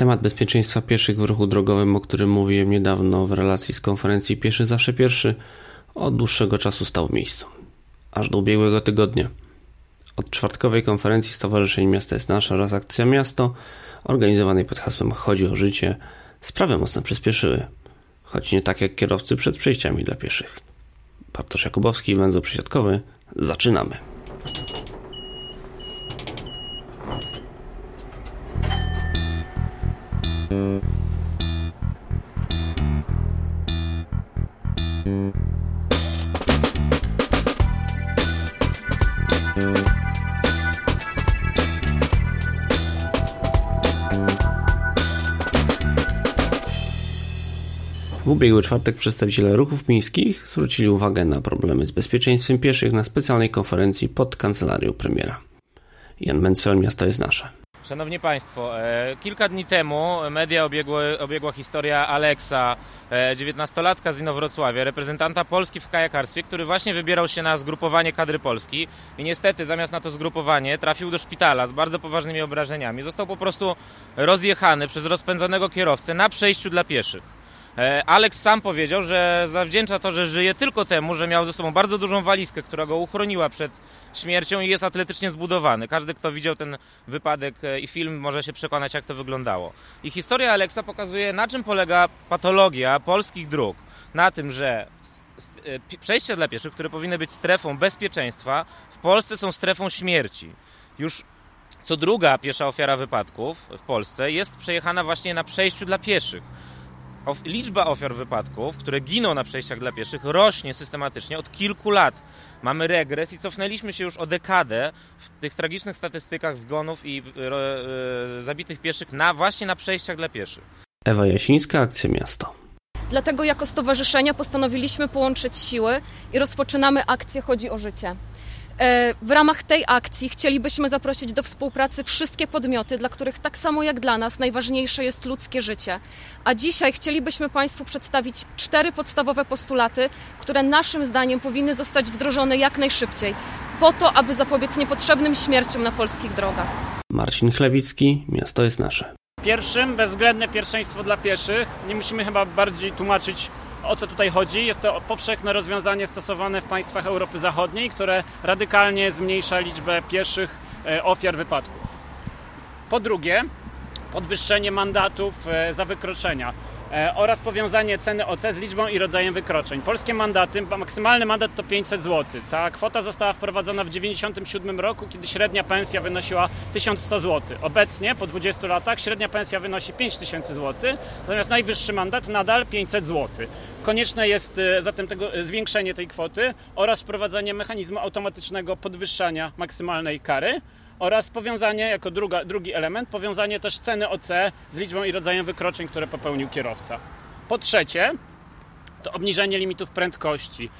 Temat bezpieczeństwa pieszych w ruchu drogowym, o którym mówiłem niedawno w relacji z konferencji Pieszy Zawsze Pierwszy, od dłuższego czasu stał w miejscu. Aż do ubiegłego tygodnia. Od czwartkowej konferencji Stowarzyszeń Miasta jest Nasze oraz Akcja Miasto, organizowanej pod hasłem Chodzi o życie, sprawy mocno przyspieszyły. Choć nie tak jak kierowcy przed przejściami dla pieszych. Bartosz Jakubowski, węzeł przysiadkowy. Zaczynamy. W ubiegły czwartek przedstawiciele ruchów miejskich zwrócili uwagę na problemy z bezpieczeństwem pieszych na specjalnej konferencji pod kancelarią premiera. Jan Mencfel, miasto jest nasze. Szanowni Państwo, e, kilka dni temu media obiegły, obiegła historia Aleksa, e, dziewiętnastolatka z Inowrocławia, reprezentanta Polski w kajakarstwie, który właśnie wybierał się na zgrupowanie kadry Polski i niestety zamiast na to zgrupowanie trafił do szpitala z bardzo poważnymi obrażeniami. Został po prostu rozjechany przez rozpędzonego kierowcę na przejściu dla pieszych. E, Alex sam powiedział, że zawdzięcza to, że żyje tylko temu, że miał ze sobą bardzo dużą walizkę, która go uchroniła przed śmiercią i jest atletycznie zbudowany. Każdy, kto widział ten wypadek e, i film, może się przekonać, jak to wyglądało. I historia Alexa pokazuje, na czym polega patologia polskich dróg. Na tym, że e, przejścia dla pieszych, które powinny być strefą bezpieczeństwa, w Polsce są strefą śmierci. Już co druga piesza ofiara wypadków w Polsce jest przejechana właśnie na przejściu dla pieszych liczba ofiar wypadków, które giną na przejściach dla pieszych, rośnie systematycznie od kilku lat. Mamy regres i cofnęliśmy się już o dekadę w tych tragicznych statystykach zgonów i e, zabitych pieszych na, właśnie na przejściach dla pieszych. Ewa Jasińska, Akcja Miasto. Dlatego jako stowarzyszenie postanowiliśmy połączyć siły i rozpoczynamy akcję Chodzi o życie. E, w ramach tej akcji chcielibyśmy zaprosić do współpracy wszystkie podmioty, dla których tak samo jak dla nas najważniejsze jest ludzkie życie. A dzisiaj chcielibyśmy Państwu przedstawić cztery podstawowe postulaty, które naszym zdaniem powinny zostać wdrożone jak najszybciej, po to, aby zapobiec niepotrzebnym śmierciom na polskich drogach. Marcin Chlewicki, miasto jest nasze. Pierwszym bezwzględne pierwszeństwo dla pieszych. Nie musimy chyba bardziej tłumaczyć o co tutaj chodzi? Jest to powszechne rozwiązanie stosowane w państwach Europy Zachodniej, które radykalnie zmniejsza liczbę pieszych e, ofiar wypadków. Po drugie, podwyższenie mandatów e, za wykroczenia. E, oraz powiązanie ceny OC z liczbą i rodzajem wykroczeń. Polskie mandaty, maksymalny mandat to 500 zł. Ta kwota została wprowadzona w 1997 roku, kiedy średnia pensja wynosiła 1100 zł. Obecnie, po 20 latach, średnia pensja wynosi 5000 zł, natomiast najwyższy mandat nadal 500 zł. Konieczne jest e, zatem tego, e, zwiększenie tej kwoty oraz wprowadzenie mechanizmu automatycznego podwyższania maksymalnej kary oraz powiązanie, jako druga, drugi element, powiązanie też ceny OC z liczbą i rodzajem wykroczeń, które popełnił kierowca. Po trzecie, to obniżenie limitów prędkości.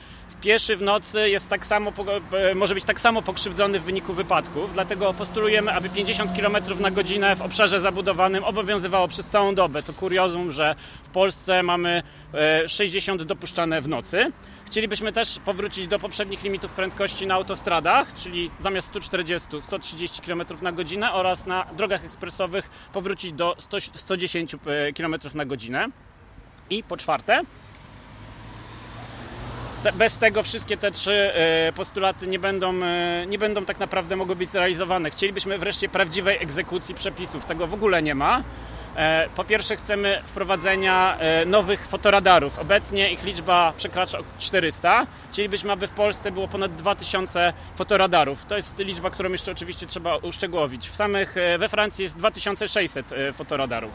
Pieszy w nocy jest tak samo, e, może być tak samo pokrzywdzony w wyniku wypadków, dlatego postulujemy, aby 50 km na godzinę w obszarze zabudowanym obowiązywało przez całą dobę. To kuriozum, że w Polsce mamy 60 e, dopuszczane w nocy. Chcielibyśmy też powrócić do poprzednich limitów prędkości na autostradach, czyli zamiast 140 130 km na godzinę oraz na drogach ekspresowych powrócić do 100, 110 km na godzinę. I po czwarte, bez tego wszystkie te trzy e, postulaty nie będą, e, nie będą tak naprawdę mogły być zrealizowane. Chcielibyśmy wreszcie prawdziwej egzekucji przepisów. Tego w ogóle nie ma. E, po pierwsze chcemy wprowadzenia e, nowych fotoradarów. Obecnie ich liczba przekracza 400. Chcielibyśmy, aby w Polsce było ponad 2000 fotoradarów. To jest liczba, którą jeszcze oczywiście trzeba uszczegółowić. W samych, e, we Francji jest 2600 fotoradarów.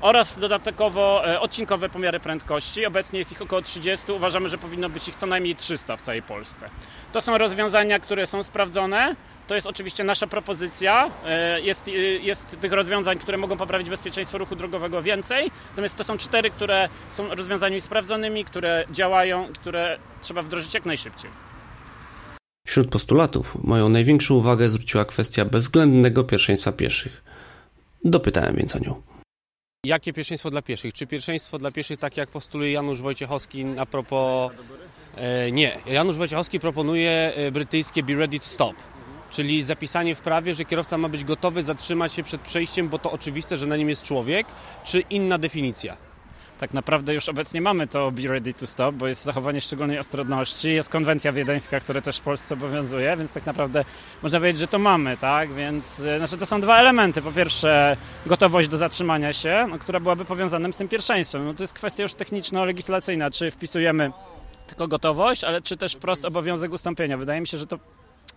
Oraz dodatkowo odcinkowe pomiary prędkości. Obecnie jest ich około 30. Uważamy, że powinno być ich co najmniej 300 w całej Polsce. To są rozwiązania, które są sprawdzone to jest oczywiście nasza propozycja. E, jest, e, jest tych rozwiązań, które mogą poprawić bezpieczeństwo ruchu drogowego więcej. Natomiast to są cztery, które są rozwiązaniami sprawdzonymi, które działają, które trzeba wdrożyć jak najszybciej. Wśród postulatów moją największą uwagę zwróciła kwestia bezwzględnego pierwszeństwa pieszych. Dopytałem więc o nią. Jakie pierwszeństwo dla pieszych? Czy pierwszeństwo dla pieszych, tak jak postuluje Janusz Wojciechowski a propos... E, nie, Janusz Wojciechowski proponuje brytyjskie Be Ready to Stop Czyli zapisanie w prawie, że kierowca ma być gotowy zatrzymać się przed przejściem, bo to oczywiste, że na nim jest człowiek, czy inna definicja? Tak naprawdę już obecnie mamy to Be Ready to Stop, bo jest zachowanie szczególnej ostrożności, jest konwencja wiedeńska, która też w Polsce obowiązuje, więc tak naprawdę można powiedzieć, że to mamy, tak? Więc e, znaczy to są dwa elementy. Po pierwsze gotowość do zatrzymania się, no, która byłaby powiązanym z tym pierwszeństwem. No to jest kwestia już techniczno-legislacyjna, czy wpisujemy tylko gotowość, ale czy też wprost obowiązek ustąpienia. Wydaje mi się, że to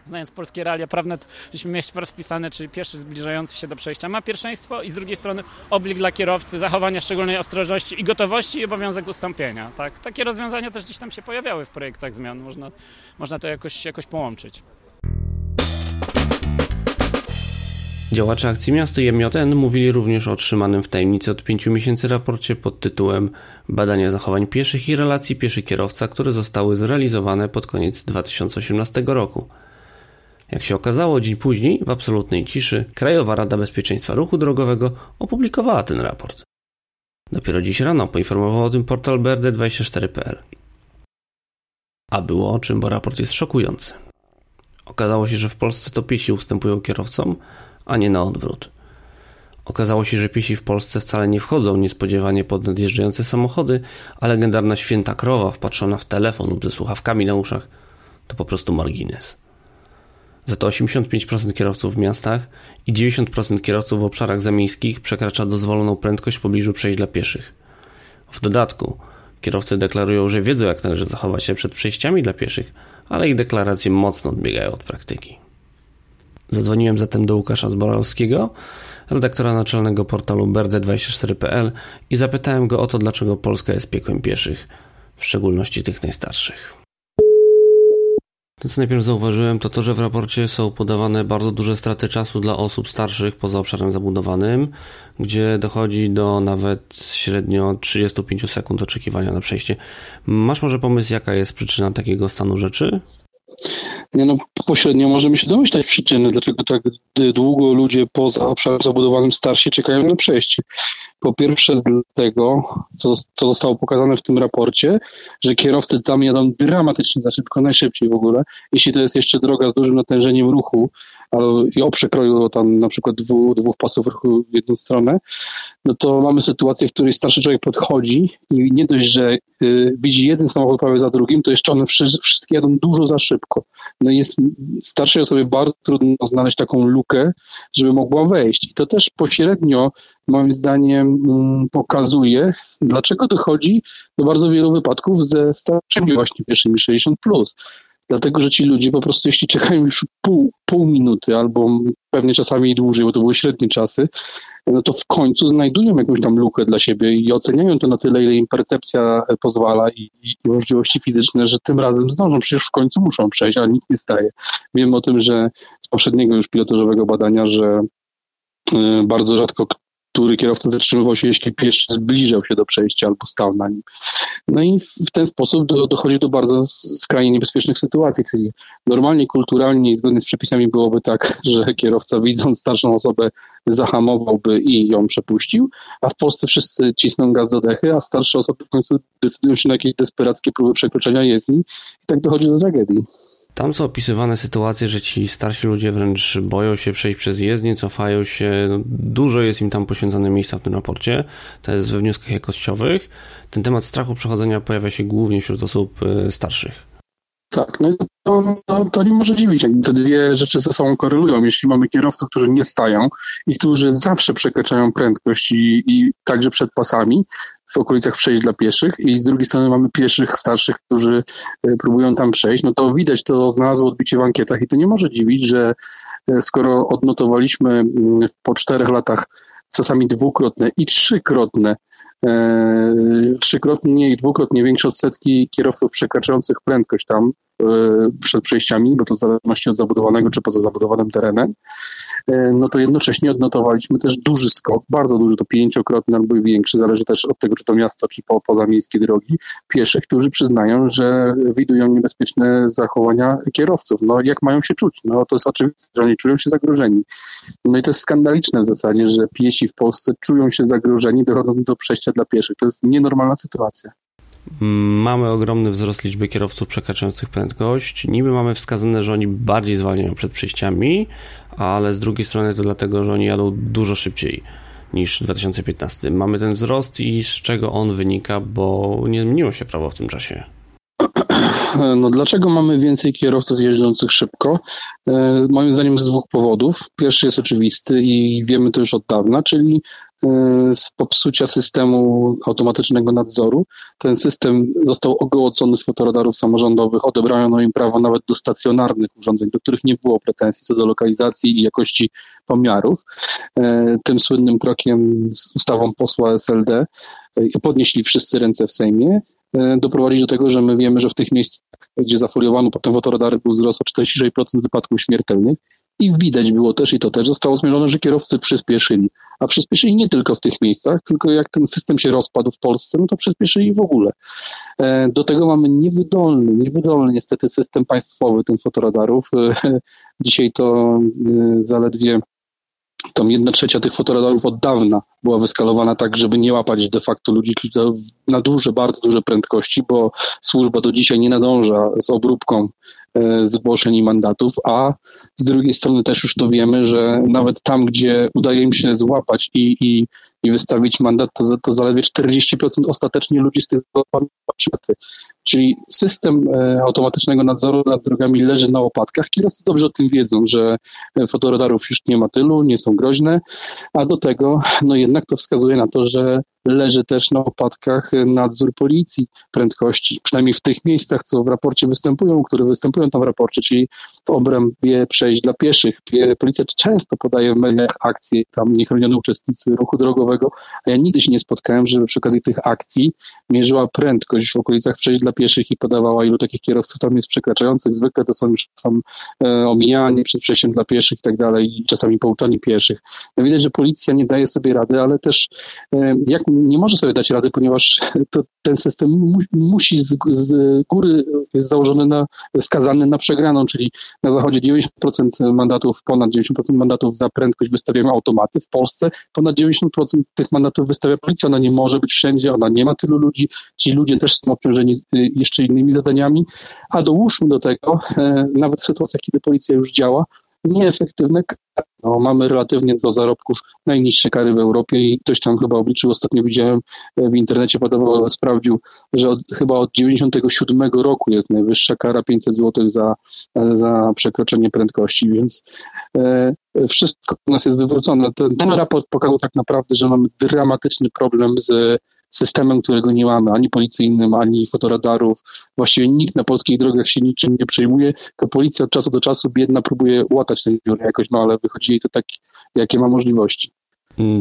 znając polskie realia prawne, to mieli wprost wpisane, czy pieszy zbliżający się do przejścia ma pierwszeństwo i z drugiej strony oblig dla kierowcy, zachowania szczególnej ostrożności i gotowości i obowiązek ustąpienia. Tak? Takie rozwiązania też gdzieś tam się pojawiały w projektach zmian. Można, można to jakoś, jakoś połączyć. Działacze akcji Miasto JMJN mówili również o otrzymanym w tajemnicy od pięciu miesięcy raporcie pod tytułem Badania zachowań pieszych i relacji pieszy-kierowca, które zostały zrealizowane pod koniec 2018 roku. Jak się okazało, dzień później, w absolutnej ciszy, Krajowa Rada Bezpieczeństwa Ruchu Drogowego opublikowała ten raport. Dopiero dziś rano poinformował o tym portal BRD24.pl. A było o czym, bo raport jest szokujący. Okazało się, że w Polsce to piesi ustępują kierowcom, a nie na odwrót. Okazało się, że piesi w Polsce wcale nie wchodzą niespodziewanie pod nadjeżdżające samochody, a legendarna święta krowa wpatrzona w telefon lub ze słuchawkami na uszach to po prostu margines. Za to 85% kierowców w miastach i 90% kierowców w obszarach zamiejskich przekracza dozwoloną prędkość w pobliżu przejść dla pieszych. W dodatku kierowcy deklarują, że wiedzą jak należy zachować się przed przejściami dla pieszych, ale ich deklaracje mocno odbiegają od praktyki. Zadzwoniłem zatem do Łukasza Zboralskiego, redaktora naczelnego portalu berd24.pl i zapytałem go o to, dlaczego Polska jest piekłem pieszych, w szczególności tych najstarszych. To, co najpierw zauważyłem, to to, że w raporcie są podawane bardzo duże straty czasu dla osób starszych poza obszarem zabudowanym, gdzie dochodzi do nawet średnio 35 sekund oczekiwania na przejście. Masz może pomysł, jaka jest przyczyna takiego stanu rzeczy? Nie no, pośrednio możemy się domyślać przyczyny, dlaczego tak długo ludzie poza obszarem zabudowanym starsi czekają na przejście. Po pierwsze dlatego, co, co zostało pokazane w tym raporcie, że kierowcy tam jadą dramatycznie za szybko, najszybciej w ogóle. Jeśli to jest jeszcze droga z dużym natężeniem ruchu, o przekroju tam na przykład dwóch, dwóch pasów ruchu w jedną stronę, no to mamy sytuację, w której starszy człowiek podchodzi i nie dość, że y, widzi jeden samochód prawie za drugim, to jeszcze one wszystkie jadą dużo za szybko. No jest starszej osobie bardzo trudno znaleźć taką lukę, żeby mogła wejść. I to też pośrednio moim zdaniem mm, pokazuje, dlaczego dochodzi do bardzo wielu wypadków ze starszymi właśnie pierwszymi 60+. Plus. Dlatego, że ci ludzie po prostu, jeśli czekają już pół, pół minuty albo pewnie czasami dłużej, bo to były średnie czasy, no to w końcu znajdują jakąś tam lukę dla siebie i oceniają to na tyle, ile im percepcja pozwala i, i, i możliwości fizyczne, że tym razem zdążą. Przecież w końcu muszą przejść, ale nikt nie staje. Wiem o tym, że z poprzedniego już pilotażowego badania, że y, bardzo rzadko który kierowca zatrzymywał się, jeśli pieszy zbliżał się do przejścia albo stał na nim. No i w ten sposób do, dochodzi do bardzo skrajnie niebezpiecznych sytuacji, czyli normalnie, kulturalnie i zgodnie z przepisami byłoby tak, że kierowca widząc starszą osobę zahamowałby i ją przepuścił, a w Polsce wszyscy cisną gaz do dechy, a starsze osoby w końcu decydują się na jakieś desperackie próby przekroczenia jezdni i tak dochodzi do tragedii. Tam są opisywane sytuacje, że ci starsi ludzie wręcz boją się przejść przez jezdnię, cofają się. No, dużo jest im tam poświęcone miejsca w tym raporcie. To jest we wnioskach jakościowych. Ten temat strachu przechodzenia pojawia się głównie wśród osób e, starszych. Tak, no to, to, nie może dziwić, te dwie rzeczy ze sobą korelują. Jeśli mamy kierowców, którzy nie stają i którzy zawsze przekraczają prędkość i, i także przed pasami w okolicach przejść dla pieszych i z drugiej strony mamy pieszych starszych, którzy e, próbują tam przejść, no to widać, to znalazło odbicie w ankietach i to nie może dziwić, że e, skoro odnotowaliśmy mm, po czterech latach czasami dwukrotne i trzykrotne E, trzykrotnie i dwukrotnie większe odsetki kierowców przekraczających prędkość tam przed przejściami, bo to w zależności od zabudowanego czy poza zabudowanym terenem, no to jednocześnie odnotowaliśmy też duży skok, bardzo duży, to pięciokrotny albo większy, zależy też od tego, czy to miasto, czy po, pozamiejskie drogi, pieszych, którzy przyznają, że widują niebezpieczne zachowania kierowców. No jak mają się czuć? No to jest oczywiste, że oni czują się zagrożeni. No i to jest skandaliczne w zasadzie, że piesi w Polsce czują się zagrożeni dochodząc do przejścia dla pieszych. To jest nienormalna sytuacja. Mamy ogromny wzrost liczby kierowców przekraczających prędkość. Niby mamy wskazane, że oni bardziej zwalniają przed przejściami, ale z drugiej strony to dlatego, że oni jadą dużo szybciej niż w 2015. Mamy ten wzrost i z czego on wynika, bo nie zmieniło się prawo w tym czasie. No dlaczego mamy więcej kierowców jeżdżących szybko? E, moim zdaniem z dwóch powodów. Pierwszy jest oczywisty i wiemy to już od dawna, czyli z popsucia systemu automatycznego nadzoru. Ten system został ogołocony z fotoradarów samorządowych, odebrano im prawo nawet do stacjonarnych urządzeń, do których nie było pretensji co do lokalizacji i jakości pomiarów. E, tym słynnym krokiem z ustawą posła SLD podnieśli wszyscy ręce w Sejmie E, doprowadzić do tego, że my wiemy, że w tych miejscach, gdzie zafoliowano potem fotoradary, był wzrost o 46% wypadków śmiertelnych i widać było też, i to też zostało zmierzone, że kierowcy przyspieszyli. A przyspieszyli nie tylko w tych miejscach, tylko jak ten system się rozpadł w Polsce, no to przyspieszyli w ogóle. E, do tego mamy niewydolny, niewydolny niestety system państwowy tych fotoradarów. E, dzisiaj to zaledwie tam jedna trzecia tych fotoradarów od dawna była wyskalowana tak, żeby nie łapać de facto ludzi na duże, bardzo duże prędkości, bo służba do dzisiaj nie nadąża z obróbką e, zgłoszeń i mandatów, a z drugiej strony też już to wiemy, że nawet tam, gdzie udaje im się złapać i, i, i wystawić mandat, to, to zaledwie 40% ostatecznie ludzi z tych śmierty. Czyli system e, automatycznego nadzoru nad drogami leży na łopatkach. Kierowcy dobrze o tym wiedzą, że fotoradarów już nie ma tylu, nie są groźne, a do tego no jednak to wskazuje na to, że leży też na opadkach nadzór policji prędkości, przynajmniej w tych miejscach, co w raporcie występują, które występują tam w raporcie, czyli w obrębie przejść dla pieszych. Policja często podaje w mediach akcje, tam niechronione uczestnicy ruchu drogowego, a ja nigdy się nie spotkałem, żeby przy okazji tych akcji mierzyła prędkość w okolicach przejść dla pieszych i podawała, ilu takich kierowców tam jest przekraczających. Zwykle to są już tam e, omijanie przed przejściem dla pieszych i tak dalej, i czasami pouczanie pieszych. No widać, że policja nie daje sobie rady, ale też e, jak nie może sobie dać rady, ponieważ to, ten system mu, musi z, z, góry jest założony na, skazany na przegraną, czyli na zachodzie 90% mandatów, ponad 90% mandatów za prędkość wystawiają automaty. W Polsce ponad 90% tych mandatów wystawia policja. Ona nie może być wszędzie, ona nie ma tylu ludzi. Ci ludzie też są obciążeni y, jeszcze innymi zadaniami. A dołóżmy do tego, e, nawet w sytuacjach, kiedy policja już działa, nieefektywne kary. No, mamy relatywnie do zarobków najniższe kary w Europie i ktoś tam chyba obliczył, ostatnio widziałem e, w internecie, podawał, sprawdził, że od, chyba od 97 roku jest najwyższa kara 500 zł za, e, za przekroczenie prędkości, więc e, wszystko u nas jest wywrócone. Ten, ten raport pokazał tak naprawdę, że mamy dramatyczny problem z systemem, którego nie mamy, ani policyjnym, ani fotoradarów. Właściwie nikt na polskich drogach się niczym nie przejmuje, to policja od czasu do czasu biedna próbuje łatać ten dziurę jakoś, no ale wychodzi jej to tak, jakie ma możliwości.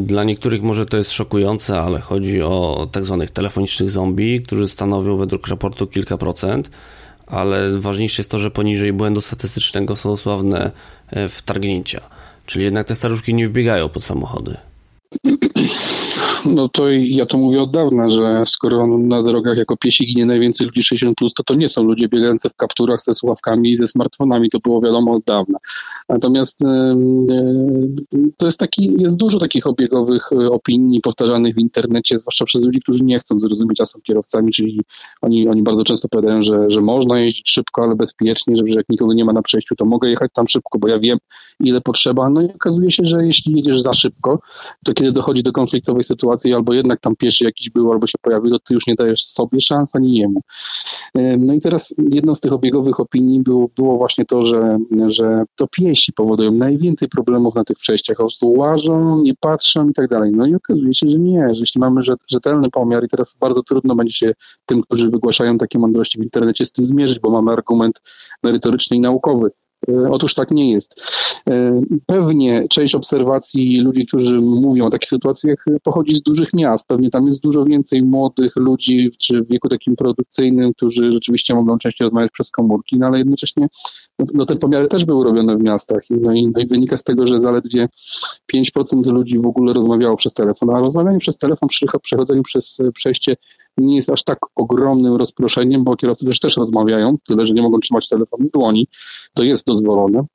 Dla niektórych może to jest szokujące, ale chodzi o tak zwanych telefonicznych zombie, którzy stanowią według raportu kilka procent, ale ważniejsze jest to, że poniżej błędu statystycznego są sławne e, wtargnięcia. Czyli jednak te staruszki nie wbiegają pod samochody. No to ja to mówię od dawna, że skoro na drogach jako piesi ginie najwięcej ludzi 60+, plus, to to nie są ludzie biegający w kapturach ze słuchawkami i ze smartfonami, to było wiadomo od dawna. Natomiast to jest taki, jest dużo takich obiegowych e, opinii powtarzanych w internecie, zwłaszcza przez ludzi, którzy nie chcą zrozumieć, a są kierowcami, czyli oni, oni bardzo często powiadają, że, że można jeździć szybko, ale bezpiecznie, że jak nikogo nie ma na przejściu, to mogę jechać tam szybko, bo ja wiem, ile potrzeba. No i okazuje się, że jeśli jedziesz za szybko, to kiedy dochodzi do konfliktowej sytuacji, albo jednak tam pieszy jakiś był, albo się pojawił, to ty już nie dajesz sobie szans, ani jemu. No i teraz jedną z tych obiegowych opinii było, było właśnie to, że, że to piesi powodują najwięcej problemów na tych przejściach. Po łażą, nie patrzą i tak dalej. No i okazuje się, że nie, że jeśli mamy rzetelny pomiar i teraz bardzo trudno będzie się tym, którzy wygłaszają takie mądrości w internecie z tym zmierzyć, bo mamy argument merytoryczny i naukowy. E, otóż tak nie jest. E, pewnie część obserwacji ludzi, którzy mówią o takich sytuacjach, pochodzi z dużych miast. Pewnie tam jest dużo więcej młodych ludzi, czy w wieku takim produkcyjnym, którzy rzeczywiście mogą częściej rozmawiać przez komórki, no ale jednocześnie no, te pomiary też były robione w miastach. No i, no i wynika z tego, że zaledwie 5% ludzi w ogóle rozmawiało przez telefon, a rozmawianie przez telefon przy przechodzeniu przez przejście nie jest aż tak ogromnym rozproszeniem, bo kierowcy też, też rozmawiają, tyle że nie mogą trzymać telefonu w dłoni. To jest dozwolone.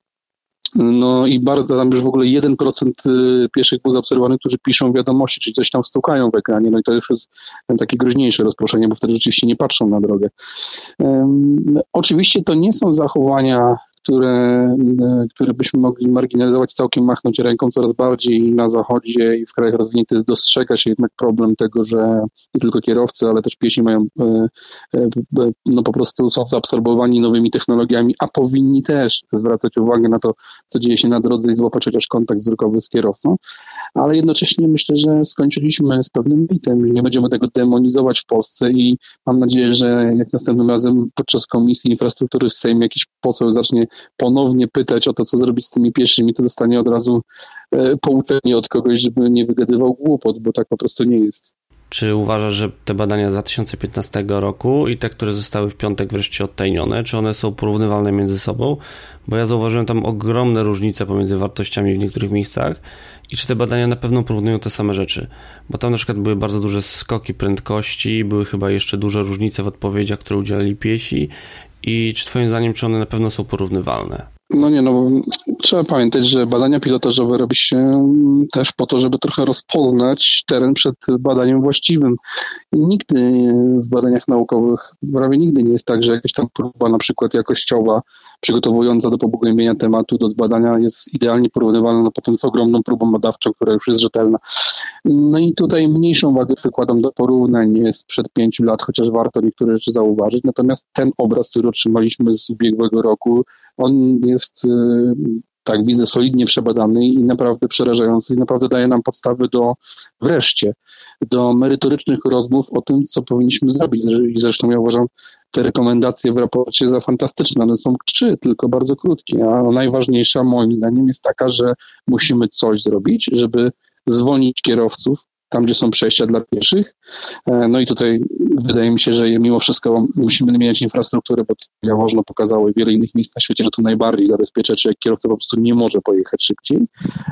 No i bardzo, tam już w ogóle 1% y, pieszych było zaobserwowanych, którzy piszą wiadomości, czyli coś tam stukają w ekranie. No i to już jest takie groźniejsze rozproszenie, bo wtedy rzeczywiście nie patrzą na drogę. Um, oczywiście to nie są zachowania które, e, które byśmy mogli marginalizować, całkiem machnąć ręką coraz bardziej na zachodzie i w krajach rozwiniętych dostrzega się jednak problem tego, że nie tylko kierowcy, ale też piesi mają e, e, no po prostu są zaabsorbowani nowymi technologiami, a powinni też zwracać uwagę na to, co dzieje się na drodze i złapać chociaż kontakt wzrokowy z kierowcą, ale jednocześnie myślę, że skończyliśmy z pewnym mitem, nie będziemy tego demonizować w Polsce i mam nadzieję, że jak następnym razem podczas Komisji Infrastruktury w Sejmie jakiś poseł zacznie ponownie pytać o to, co zrobić z tymi pieszymi, to dostanie od razu e, pouczenie od kogoś, żeby nie wygadywał głupot, bo tak po prostu nie jest. Czy uważasz, że te badania z 2015 roku i te, które zostały w piątek wreszcie odtajnione, czy one są porównywalne między sobą? Bo ja zauważyłem tam ogromne różnice pomiędzy wartościami w niektórych miejscach i czy te badania na pewno porównują te same rzeczy? Bo tam na przykład były bardzo duże skoki prędkości, były chyba jeszcze duże różnice w odpowiedziach, które udzielali piesi i czy Twoim zdaniem, czy one na pewno są porównywalne? No nie, no trzeba pamiętać, że badania pilotażowe robi się też po to, żeby trochę rozpoznać teren przed badaniem właściwym. I nigdy w badaniach naukowych, prawie nigdy nie jest tak, że jakaś tam próba na przykład jakościowa, przygotowująca do pogłębienia tematu, do zbadania jest idealnie porównywalna no potem z ogromną próbą badawczą, która już jest rzetelna. No i tutaj mniejszą wagę przykładam do porównań sprzed pięciu lat, chociaż warto niektóre rzeczy zauważyć. Natomiast ten obraz, który otrzymaliśmy z ubiegłego roku, on jest y, tak widzę, solidnie przebadany i naprawdę przerażający i naprawdę daje nam podstawy do wreszcie, do merytorycznych rozmów o tym, co powinniśmy zrobić. I zresztą ja uważam te rekomendacje w raporcie za fantastyczne. One są trzy, tylko bardzo krótkie, a najważniejsza moim zdaniem jest taka, że musimy coś zrobić, żeby zwolnić kierowców tam, gdzie są przejścia dla pieszych. E, no i tutaj wydaje mi się, że mimo wszystko musimy zmieniać infrastrukturę, bo Jaworzno pokazało i wiele innych miejsc na świecie, że to najbardziej zabezpiecza, czy jak kierowca po prostu nie może pojechać szybciej,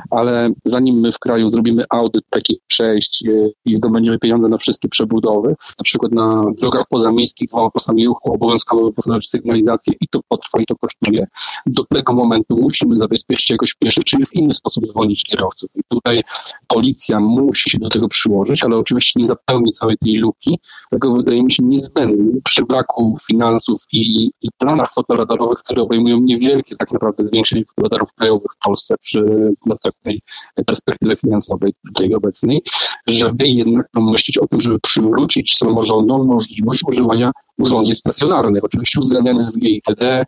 ale zanim my w kraju zrobimy audyt takich przejść e, i zdobędziemy pieniądze na wszystkie przebudowy, na przykład na drogach pozamiejskich, pasami ruchu obowiązkowo wyposażyć sygnalizację i to potrwa i to kosztuje, do tego momentu musimy zabezpieczyć jakoś pieszych, czyli w inny sposób zwolnić kierowców. I tutaj policja musi się do tego przyłożyć, ale oczywiście nie zapełni całej tej luki, tego wydaje mi się niezbędny przy braku finansów i, i planach fotoradarowych, które obejmują niewielkie tak naprawdę zwiększenie fotoradarów krajowych w Polsce przy następnej perspektywie finansowej tej obecnej, żeby jednak pomyśleć o tym, żeby przywrócić samorządom możliwość używania urządzeń stacjonarnych, oczywiście uwzględnianych z GITD,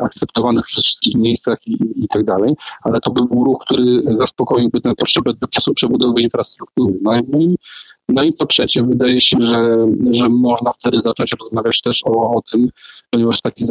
akceptowanych przez wszystkich miejscach i, i tak dalej, ale to by był ruch, który zaspokoiłby tę potrzebę do czasu przebudowy infrastruktury. No i no i po trzecie, wydaje się, że, że można wtedy zacząć rozmawiać też o, o tym, ponieważ taki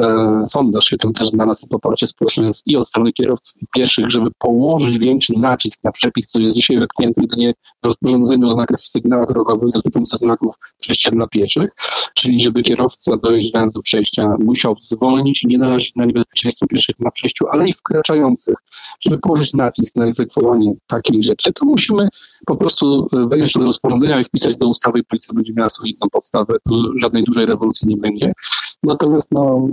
sondaż się tym też znalazł poparcie społeczne i od strony kierowców i pieszych, żeby położyć większy nacisk na przepis, który jest dzisiaj wepchnięty jedynie w rozporządzeniu o znakach i sygnałach drogowych dotyczących znaków przejścia dla pieszych, czyli żeby kierowca dojeżdżając do przejścia musiał zwolnić i nie narazić na niebezpieczeństwo pieszych na przejściu, ale i wkraczających, żeby położyć nacisk na egzekwowanie takiej rzeczy, to musimy po prostu wejść do rozporządzenia i wpisać do ustawy i policja będzie miała solidną podstawę, żadnej dużej rewolucji nie będzie. Natomiast no,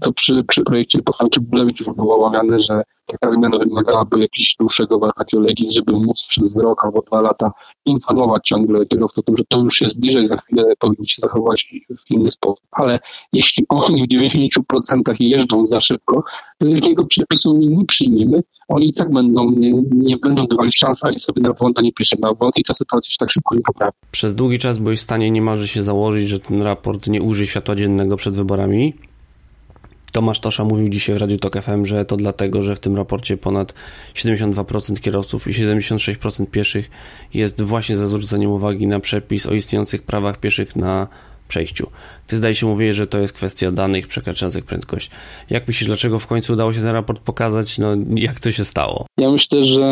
to przy, przy projekcie Pochanki Bulewicz było omawiane, że taka zmiana wymagałaby jakiegoś dłuższego vacatio legis, żeby móc przez rok albo dwa lata informować ciągle kierowców o tym, że to już jest bliżej, za chwilę powinni się zachować w inny sposób. Ale jeśli oni w 90% jeżdżą za szybko, to wielkiego przepisu nie przyjmiemy. Oni i tak będą, nie, nie będą dawali szansy ani sobie na błąd, ani pisze na błąd i ta sytuacja się tak szybko nie poprawi. Przez długi czas byłeś w stanie niemalże się założyć, że ten raport nie ujrzy światła dziennego przed wyborami. Tomasz Tosza mówił dzisiaj w Radiu Tok FM, że to dlatego, że w tym raporcie ponad 72% kierowców i 76% pieszych jest właśnie za zwróceniem uwagi na przepis o istniejących prawach pieszych na przejściu. Ty zdaje się mówić, że to jest kwestia danych przekraczających prędkość. Jak myślisz, dlaczego w końcu udało się ten raport pokazać? No, jak to się stało? Ja myślę, że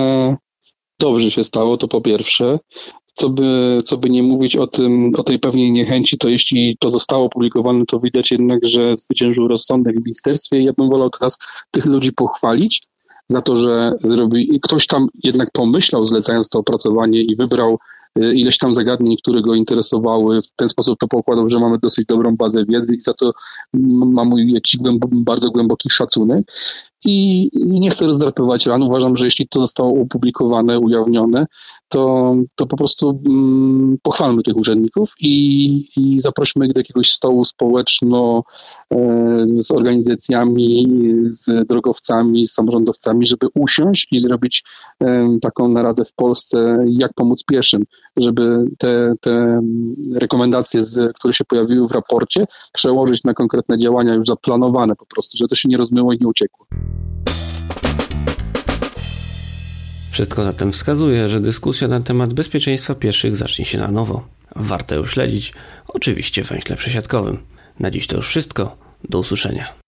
dobrze się stało, to po pierwsze co by, co by nie mówić o tym, o tej pewnej niechęci, to jeśli to zostało opublikowane, to widać jednak, że zwyciężył rozsądek w ministerstwie. Ja bym wolał teraz tych ludzi pochwalić za to, że zrobi, ktoś tam jednak pomyślał, zlecając to opracowanie i wybrał y, ileś tam zagadnień, które go interesowały. W ten sposób to pokładał, że mamy dosyć dobrą bazę wiedzy i za to mam jakiś bardzo głęboki szacunek. I nie chcę rozdrapywać ran. Uważam, że jeśli to zostało opublikowane, ujawnione, to, to po prostu mm, pochwalmy tych urzędników i, i zaprośmy ich do jakiegoś stołu społeczno e, z organizacjami, z drogowcami, z samorządowcami, żeby usiąść i zrobić e, taką naradę w Polsce, jak pomóc pieszym, żeby te, te rekomendacje, z, które się pojawiły w raporcie, przełożyć na konkretne działania już zaplanowane po prostu, żeby to się nie rozmyło i nie uciekło. Wszystko zatem wskazuje, że dyskusja na temat bezpieczeństwa pieszych zacznie się na nowo. Warto ją śledzić, oczywiście w węźle przesiadkowym. Na dziś to już wszystko. Do usłyszenia.